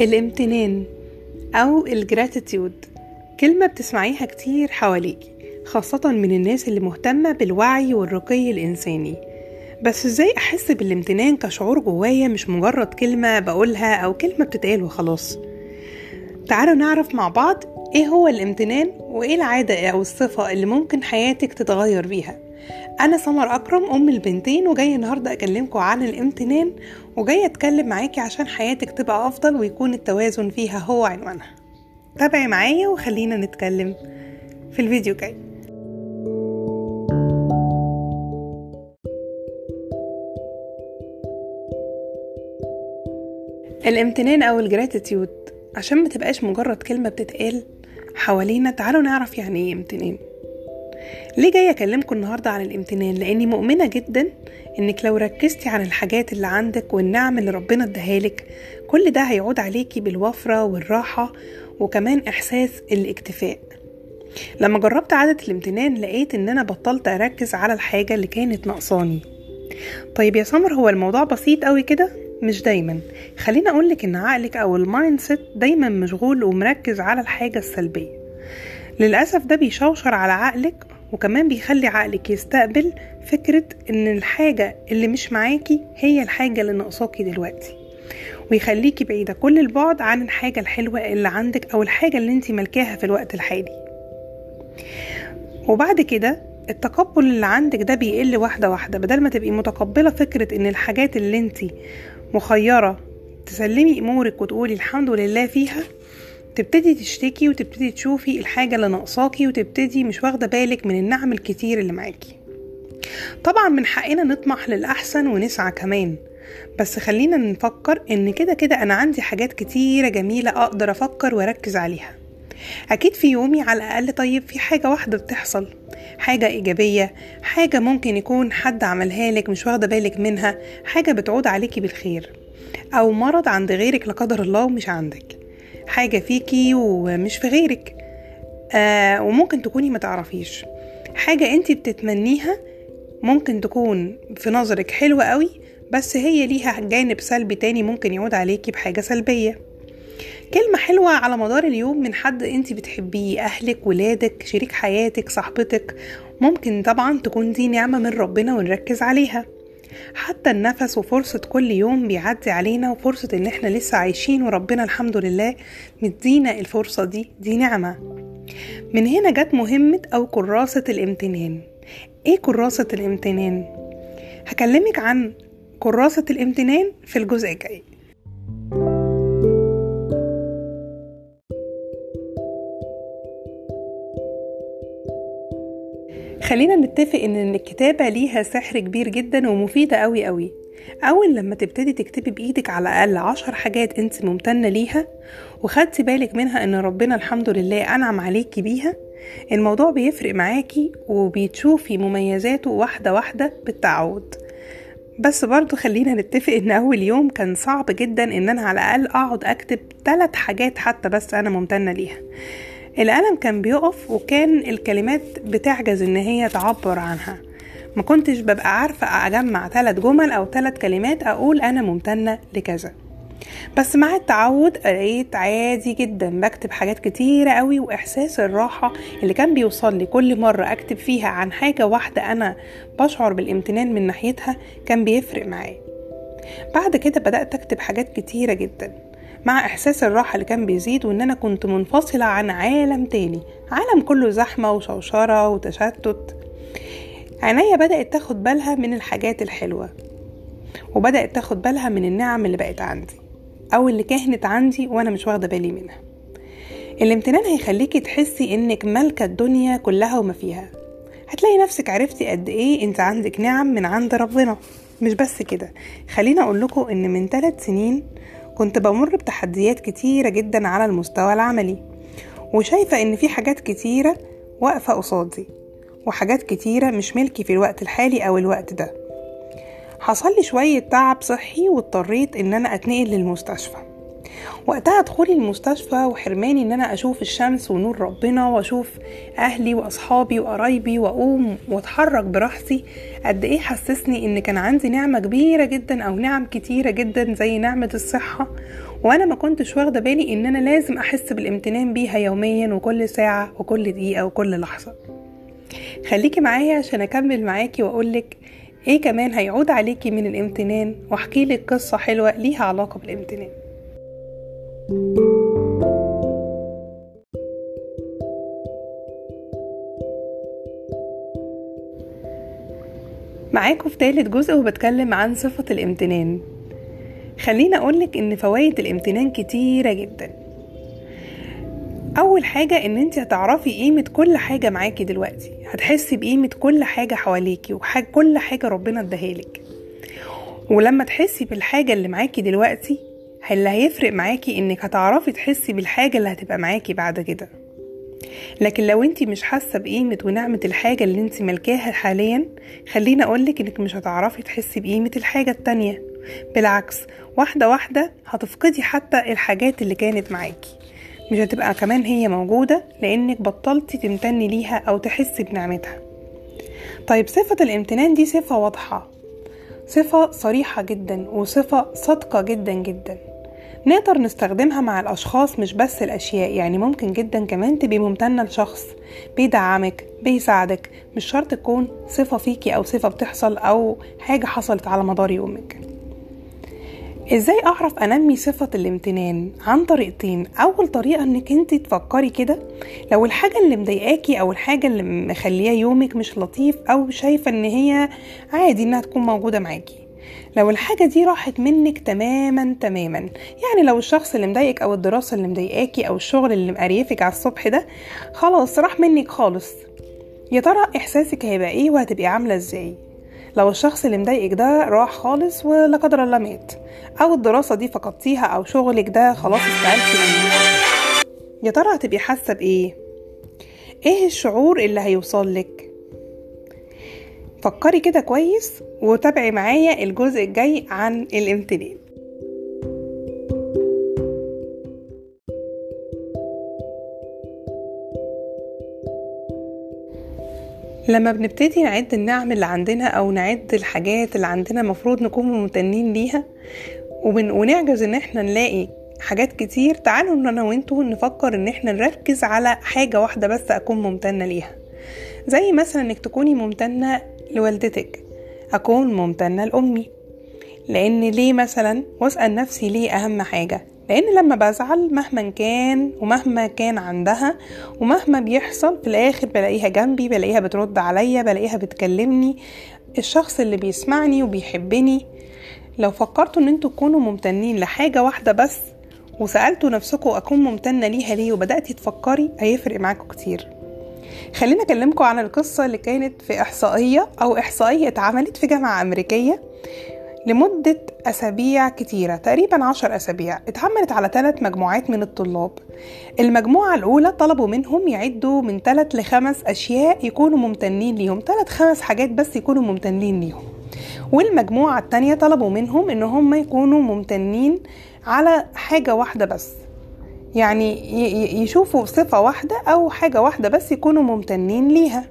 الامتنان أو الجراتيتيود كلمة بتسمعيها كتير حواليكي خاصة من الناس اللي مهتمة بالوعي والرقي الإنساني. بس إزاي أحس بالامتنان كشعور جوايا مش مجرد كلمة بقولها أو كلمة بتتقال وخلاص؟ تعالوا نعرف مع بعض إيه هو الامتنان وإيه العادة أو الصفة اللي ممكن حياتك تتغير بيها. أنا سمر أكرم أم البنتين وجاية النهاردة أكلمكم عن الامتنان وجاية أتكلم معاكي عشان حياتك تبقى أفضل ويكون التوازن فيها هو عنوانها تابعي معايا وخلينا نتكلم في الفيديو جاي الامتنان أو الجراتيتيود عشان ما تبقاش مجرد كلمة بتتقال حوالينا تعالوا نعرف يعني إيه امتنان. ليه جاي أكلمكم النهارده عن الامتنان؟ لأني مؤمنة جدا إنك لو ركزتي عن الحاجات اللي عندك والنعم اللي ربنا اداهالك كل ده هيعود عليكي بالوفرة والراحة وكمان إحساس الاكتفاء. لما جربت عادة الامتنان لقيت إن أنا بطلت أركز على الحاجة اللي كانت ناقصاني. طيب يا سمر هو الموضوع بسيط قوي كده؟ مش دايما. خليني اقولك إن عقلك أو ال mindset دايما مشغول ومركز على الحاجة السلبية. للأسف ده بيشوشر على عقلك وكمان بيخلي عقلك يستقبل فكرة إن الحاجة اللي مش معاكي هي الحاجة اللي ناقصاكي دلوقتي. ويخليكي بعيدة كل البعد عن الحاجة الحلوة اللي عندك أو الحاجة اللي أنتي ملكاها في الوقت الحالي. وبعد كده التقبل اللي عندك ده بيقل واحدة واحدة. بدل ما تبقي متقبلة فكرة إن الحاجات اللي أنتي مخيرة تسلمي أمورك وتقولي الحمد لله فيها تبتدي تشتكي وتبتدي تشوفي الحاجة اللي ناقصاكي وتبتدي مش واخدة بالك من النعم الكتير اللي معاكي. طبعا من حقنا نطمح للأحسن ونسعى كمان. بس خلينا نفكر إن كده كده أنا عندي حاجات كتيرة جميلة أقدر أفكر وأركز عليها. أكيد في يومي على الأقل طيب في حاجة واحدة بتحصل. حاجة إيجابية حاجة ممكن يكون حد عملها لك مش واخدة بالك منها حاجة بتعود عليكي بالخير. أو مرض عند غيرك لا قدر الله ومش عندك. حاجة فيكي ومش في غيرك. آه وممكن تكوني ما تعرفيش. حاجة انت بتتمنيها ممكن تكون في نظرك حلوة قوي بس هي ليها جانب سلبي تاني ممكن يعود عليكي بحاجة سلبية. كلمة حلوة على مدار اليوم من حد انت بتحبيه أهلك ولادك شريك حياتك صاحبتك. ممكن طبعا تكون دي نعمة من ربنا ونركز عليها. حتى النفس وفرصة كل يوم بيعدي علينا وفرصة إن إحنا لسه عايشين وربنا الحمد لله مدينا الفرصة دي دي نعمة. من هنا جت مهمة أو كراسة الامتنان. إيه كراسة الامتنان؟ هكلمك عن كراسة الامتنان في الجزء الجاي. خلينا نتفق إن الكتابة ليها سحر كبير جدا ومفيدة قوي قوي أول لما تبتدي تكتبي بإيدك على الأقل عشر حاجات أنت ممتنة ليها وخدتي بالك منها إن ربنا الحمد لله أنعم عليكي بيها الموضوع بيفرق معاكي وبتشوفي مميزاته واحدة واحدة بالتعود. بس برضو خلينا نتفق إن أول يوم كان صعب جدا إن أنا على الأقل أقعد أكتب ثلاث حاجات حتى بس أنا ممتنة ليها. القلم كان بيقف وكان الكلمات بتعجز إن هي تعبر عنها. ما كنتش ببقى عارفة أجمع ثلاث جمل أو ثلاث كلمات أقول أنا ممتنة لكذا. بس مع التعود لقيت عادي جدا بكتب حاجات كتيرة قوي وإحساس الراحة اللي كان بيوصل لي كل مرة أكتب فيها عن حاجة واحدة أنا بشعر بالامتنان من ناحيتها كان بيفرق معايا. بعد كده بدأت أكتب حاجات كتيرة جدا. مع إحساس الراحة اللي كان بيزيد وإن أنا كنت منفصلة عن عالم تاني. عالم كله زحمة وشوشرة وتشتت. عينيا بدأت تاخد بالها من الحاجات الحلوة وبدأت تاخد بالها من النعم اللي بقت عندي أو اللي كانت عندي وأنا مش واخدة بالي منها. الامتنان هيخليكي تحسي إنك مالكة الدنيا كلها وما فيها. هتلاقي نفسك عرفتي قد إيه أنت عندك نعم من عند ربنا. مش بس كده خليني أقول لكم إن من ثلاث سنين كنت بمر بتحديات كتيرة جدا على المستوى العملي وشايفة إن في حاجات كتيرة واقفة قصادي وحاجات كتيرة مش ملكي في الوقت الحالي أو الوقت ده. حصل لي شوية تعب صحي واضطريت إن أنا أتنقل للمستشفى. وقتها دخولي المستشفى وحرماني إن أنا أشوف الشمس ونور ربنا وأشوف أهلي وأصحابي وقرايبي وأقوم وأتحرك براحتي قد إيه حسسني إن كان عندي نعمة كبيرة جدا أو نعم كتيرة جدا زي نعمة الصحة؟ وأنا ما كنتش واخدة بالي إن أنا لازم أحس بالامتنان بيها يوميا وكل ساعة وكل دقيقة وكل لحظة. خليكي معايا عشان أكمل معاكي وأقولك إيه كمان هيعود عليكي من الامتنان واحكي لك قصة حلوة ليها علاقة بالامتنان. معاكم في تالت جزء وبتكلم عن صفة الامتنان. خليني أقولك إن فوائد الامتنان كتيرة جدا. أول حاجة إن انت هتعرفي قيمة كل حاجة معاكي دلوقتي. هتحسي بقيمة كل حاجة حواليكي وكل حاجة ربنا اداهالك. ولما تحسي بالحاجة اللي معاكي دلوقتي اللي هيفرق معاكي إنك هتعرفي تحسي بالحاجة اللي هتبقى معاكي بعد كده. لكن لو انت مش حاسة بقيمة ونعمة الحاجة اللي انت ملكاها حاليا خليني أقولك إنك مش هتعرفي تحسي بقيمة الحاجة التانية. بالعكس واحدة واحدة هتفقدي حتى الحاجات اللي كانت معاكي. مش هتبقى كمان هي موجودة لأنك بطلتي تمتني ليها أو تحسي بنعمتها. طيب صفة الامتنان دي صفة واضحة. صفة صريحة جدا وصفة صادقة جدا جدا. نقدر نستخدمها مع الأشخاص مش بس الأشياء يعني ممكن جدا كمان تبقي ممتنة لشخص. بيدعمك بيساعدك مش شرط تكون صفة فيكي أو صفة بتحصل أو حاجة حصلت على مدار يومك. إزاي أعرف أنمي صفة الامتنان؟ عن طريقتين. أول طريقة إنك أنت تفكري كده. لو الحاجة اللي مضايقاكي أو الحاجة اللي مخليه يومك مش لطيف أو شايفة إن هي عادي إنها تكون موجودة معاكي. لو الحاجة دي راحت منك تماما تماما. يعني لو الشخص اللي مضايقك أو الدراسة اللي مضايقاكي أو الشغل اللي مقريفك على الصبح ده خلاص راح منك خالص. يا ترى إحساسك هيبقى إيه وهتبقي عاملة إزاي؟ لو الشخص اللي مضايقك ده راح خالص ولا قدر الله مات أو الدراسة دي فقدتيها أو شغلك ده خلاص استقلتي منه يا ترى هتبقي حاسة بإيه؟ إيه الشعور اللي هيوصل لك؟ فكري كده كويس وتابعي معايا الجزء الجاي عن الامتنان. لما بنبتدي نعد النعم اللي عندنا أو نعد الحاجات اللي عندنا مفروض نكون ممتنين ليها وبن... ونعجز إن إحنا نلاقي حاجات كتير تعالوا إن أنا وأنتوا نفكر إن إحنا نركز على حاجة واحدة بس أكون ممتنة ليها. زي مثلا إنك تكوني ممتنة لوالدتك. أكون ممتنة لأمي. لأن ليه مثلا وأسأل نفسي ليه أهم حاجة؟ لأن لما بزعل مهما كان ومهما كان عندها ومهما بيحصل في الآخر بلاقيها جنبي بلاقيها بترد عليا بلاقيها بتكلمني. الشخص اللي بيسمعني وبيحبني. لو فكرتوا إن أنتوا تكونوا ممتنين لحاجة واحدة بس وسألتوا نفسكم أكون ممتنة ليها ليه وبدأتي تفكري هيفرق معاكم كتير. خلينا أكلمكم عن القصة اللي كانت في إحصائية أو إحصائية اتعملت في جامعة أمريكية لمدة أسابيع كتيرة تقريبا عشر أسابيع. اتعملت على ثلاث مجموعات من الطلاب. المجموعة الأولى طلبوا منهم يعدوا من ثلاث لخمس أشياء يكونوا ممتنين ليهم ثلاث خمس حاجات بس يكونوا ممتنين ليهم. والمجموعة التانية طلبوا منهم إن هم يكونوا ممتنين على حاجة واحدة بس. يعني يشوفوا صفة واحدة أو حاجة واحدة بس يكونوا ممتنين ليها.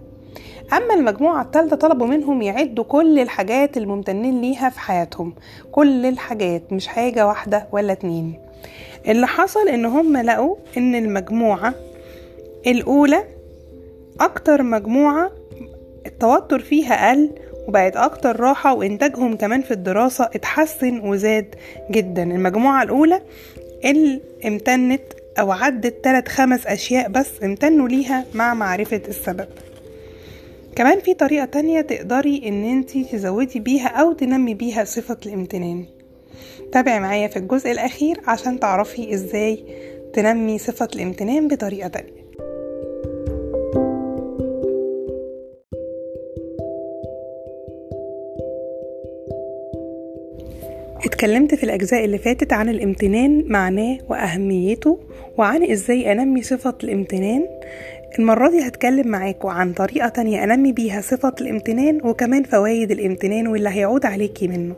أما المجموعة التالتة طلبوا منهم يعدوا كل الحاجات الممتنين ليها في حياتهم. كل الحاجات مش حاجة واحدة ولا اتنين. اللي حصل إن هم لقوا إن المجموعة الأولى أكتر مجموعة التوتر فيها قل وبقت أكتر راحة وإنتاجهم كمان في الدراسة اتحسن وزاد جدا. المجموعة الأولى اللي امتنت أو عدت تلات خمس أشياء بس امتنوا ليها مع معرفة السبب. كمان في طريقة تانية تقدري إن انتي تزودي بيها أو تنمي بيها صفة الامتنان. تابعي معايا في الجزء الأخير عشان تعرفي إزاي تنمي صفة الامتنان بطريقة تانية. اتكلمت في الأجزاء اللي فاتت عن الامتنان معناه وأهميته وعن إزاي أنمي صفة الامتنان. المرة دي هتكلم معاكم عن طريقة تانية أنمي بيها صفة الامتنان وكمان فوايد الامتنان واللي هيعود عليكي منه.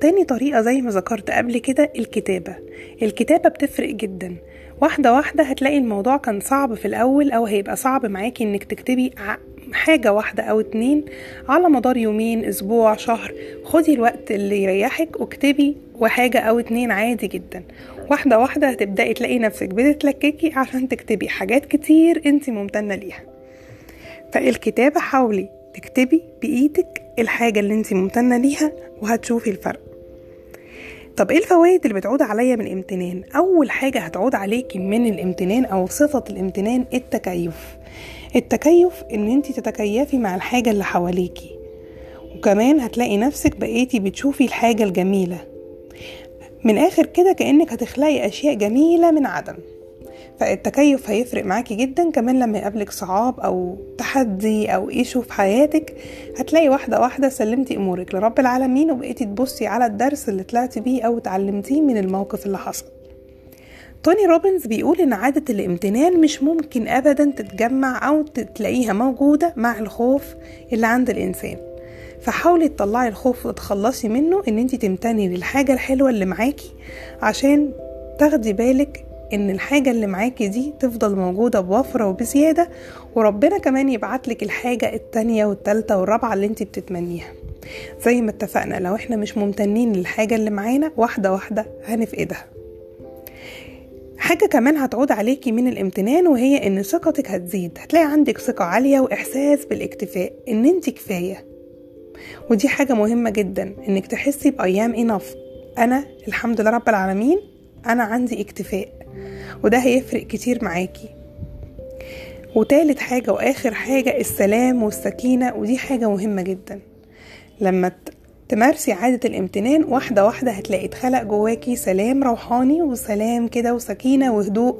تاني طريقة زي ما ذكرت قبل كده الكتابة. الكتابة بتفرق جدا. واحدة واحدة هتلاقي الموضوع كان صعب في الأول أو هيبقى صعب معاكي إنك تكتبي حاجة واحدة أو اتنين على مدار يومين أسبوع شهر. خدي الوقت اللي يريحك واكتبي وحاجة أو اتنين عادي جدا. واحدة واحدة هتبدأي تلاقي نفسك بتتلككي عشان تكتبي حاجات كتير انت ممتنة ليها. فالكتابة حاولي تكتبي بإيدك الحاجة اللي انت ممتنة ليها وهتشوفي الفرق. طب إيه الفوائد اللي بتعود عليا من الامتنان؟ أول حاجة هتعود عليكي من الامتنان أو صفة الامتنان التكيف. التكيف إن انت تتكيفي مع الحاجة اللي حواليكي. وكمان هتلاقي نفسك بقيتي بتشوفي الحاجة الجميلة. من آخر كده كأنك هتخلقي أشياء جميلة من عدم. فالتكيف هيفرق معاكي جدا. كمان لما يقابلك صعاب أو تحدي أو ايشو في حياتك هتلاقي واحدة واحدة سلمتي أمورك لرب العالمين وبقيتي تبصي على الدرس اللي طلعتي بيه أو اتعلمتيه من الموقف اللي حصل. توني روبنز بيقول إن عادة الامتنان مش ممكن ابدا تتجمع أو تلاقيها موجودة مع الخوف اللي عند الإنسان. فحاولي تطلعي الخوف وتخلصي منه إن انت تمتني للحاجة الحلوة اللي معاكي عشان تاخدي بالك إن الحاجة اللي معاكي دي تفضل موجودة بوفرة وبزيادة وربنا كمان يبعتلك الحاجة التانية والتالتة والرابعة اللي انت بتتمنيها. زي ما اتفقنا لو إحنا مش ممتنين للحاجة اللي معانا واحدة واحدة هنفقدها. حاجة كمان هتعود عليكي من الامتنان وهي إن ثقتك هتزيد. هتلاقي عندك ثقة عالية وإحساس بالاكتفاء إن أنت كفاية. ودي حاجة مهمة جدا إنك تحسي بأيام انف أنا الحمد لله رب العالمين أنا عندي اكتفاء. وده هيفرق كتير معاكي. وتالت حاجة وآخر حاجة السلام والسكينة ودي حاجة مهمة جدا. لما تمارسي عادة الامتنان واحدة واحدة هتلاقي اتخلق جواكي سلام روحاني وسلام كده وسكينة وهدوء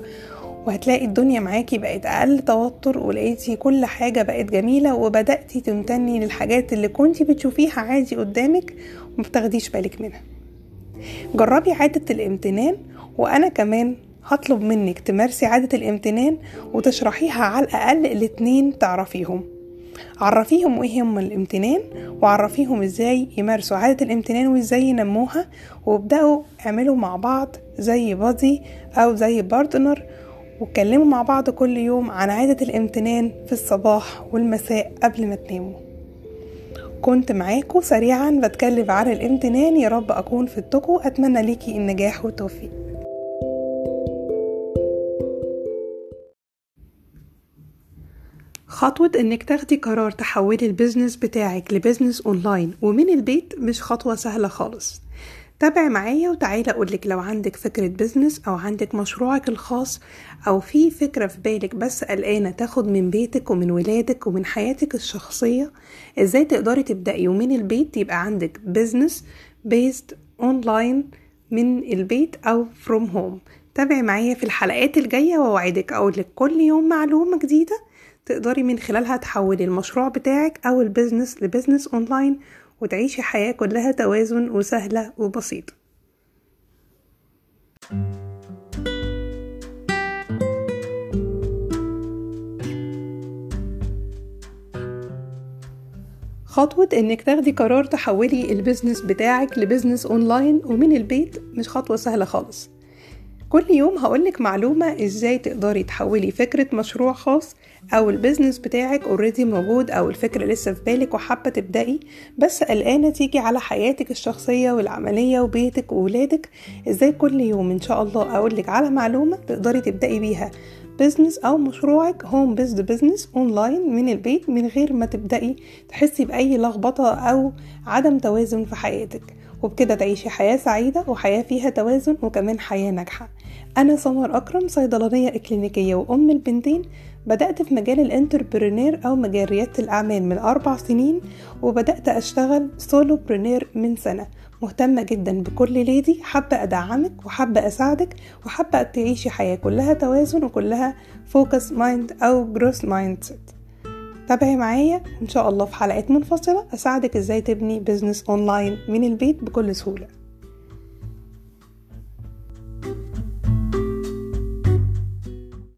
وهتلاقي الدنيا معاكي بقت أقل توتر ولقيتي كل حاجة بقت جميلة وبدأتي تمتني للحاجات اللي كنتي بتشوفيها عادي قدامك ومبتاخديش بالك منها. جربي عادة الامتنان وأنا كمان هطلب منك تمارسي عادة الامتنان وتشرحيها على الأقل الاتنين تعرفيهم. عرفيهم إيه هم الامتنان وعرفيهم إزاي يمارسوا عادة الامتنان وإزاي ينموها وابدأوا اعملوا مع بعض زي buddy أو زي partner واتكلموا مع بعض كل يوم عن عادة الامتنان في الصباح والمساء قبل ما تناموا. كنت معاكم سريعا بتكلم عن الامتنان يا رب أكون فدتكم أتمنى ليكي النجاح والتوفيق. خطوة إنك تاخدي قرار تحولي ال business بتاعك ل business online ومن البيت مش خطوة سهلة خالص. تابع معايا وتعالى أقولك لو عندك فكرة business أو عندك مشروعك الخاص أو في فكرة في بالك بس قلقانة تاخد من بيتك ومن ولادك ومن حياتك الشخصية إزاي تقدري تبدأي؟ ومن البيت يبقى عندك business based online من البيت أو from home تابعي معايا في الحلقات الجاية ووعدك أقولك كل يوم معلومة جديدة تقدري من خلالها تحولي المشروع بتاعك أو ال business ل business online وتعيشي حياة كلها توازن وسهلة وبسيطة خطوة إنك تاخدي قرار تحولي ال business بتاعك ل business online ومن البيت مش خطوة سهلة خالص. كل يوم هقولك معلومة إزاي تقدري تحولي فكرة مشروع خاص أو ال business بتاعك already موجود أو الفكرة لسه في بالك وحابة تبدأي بس قلقانة تيجي على حياتك الشخصية والعملية وبيتك وولادك. إزاي كل يوم إن شاء الله أقولك على معلومة تقدري تبدأي بيها. business أو مشروعك home based business online من البيت من غير ما تبدأي تحسي بأي لخبطة أو عدم توازن في حياتك. وبكده تعيشي حياة سعيدة وحياة فيها توازن وكمان حياة ناجحة. أنا سمر أكرم صيدلانية إكلينيكية وأم البنتين. بدأت في مجال ال entrepreneur أو مجال ريادة الأعمال من أربع سنين وبدأت أشتغل solopreneur من سنة. مهتمة جدا بكل lady حابة أدعمك وحابة أساعدك وحابة تعيشي حياة كلها توازن وكلها focus mind أو growth mindset تابعي معايا إن شاء الله في حلقات منفصلة أساعدك إزاي تبني business online من البيت بكل سهولة.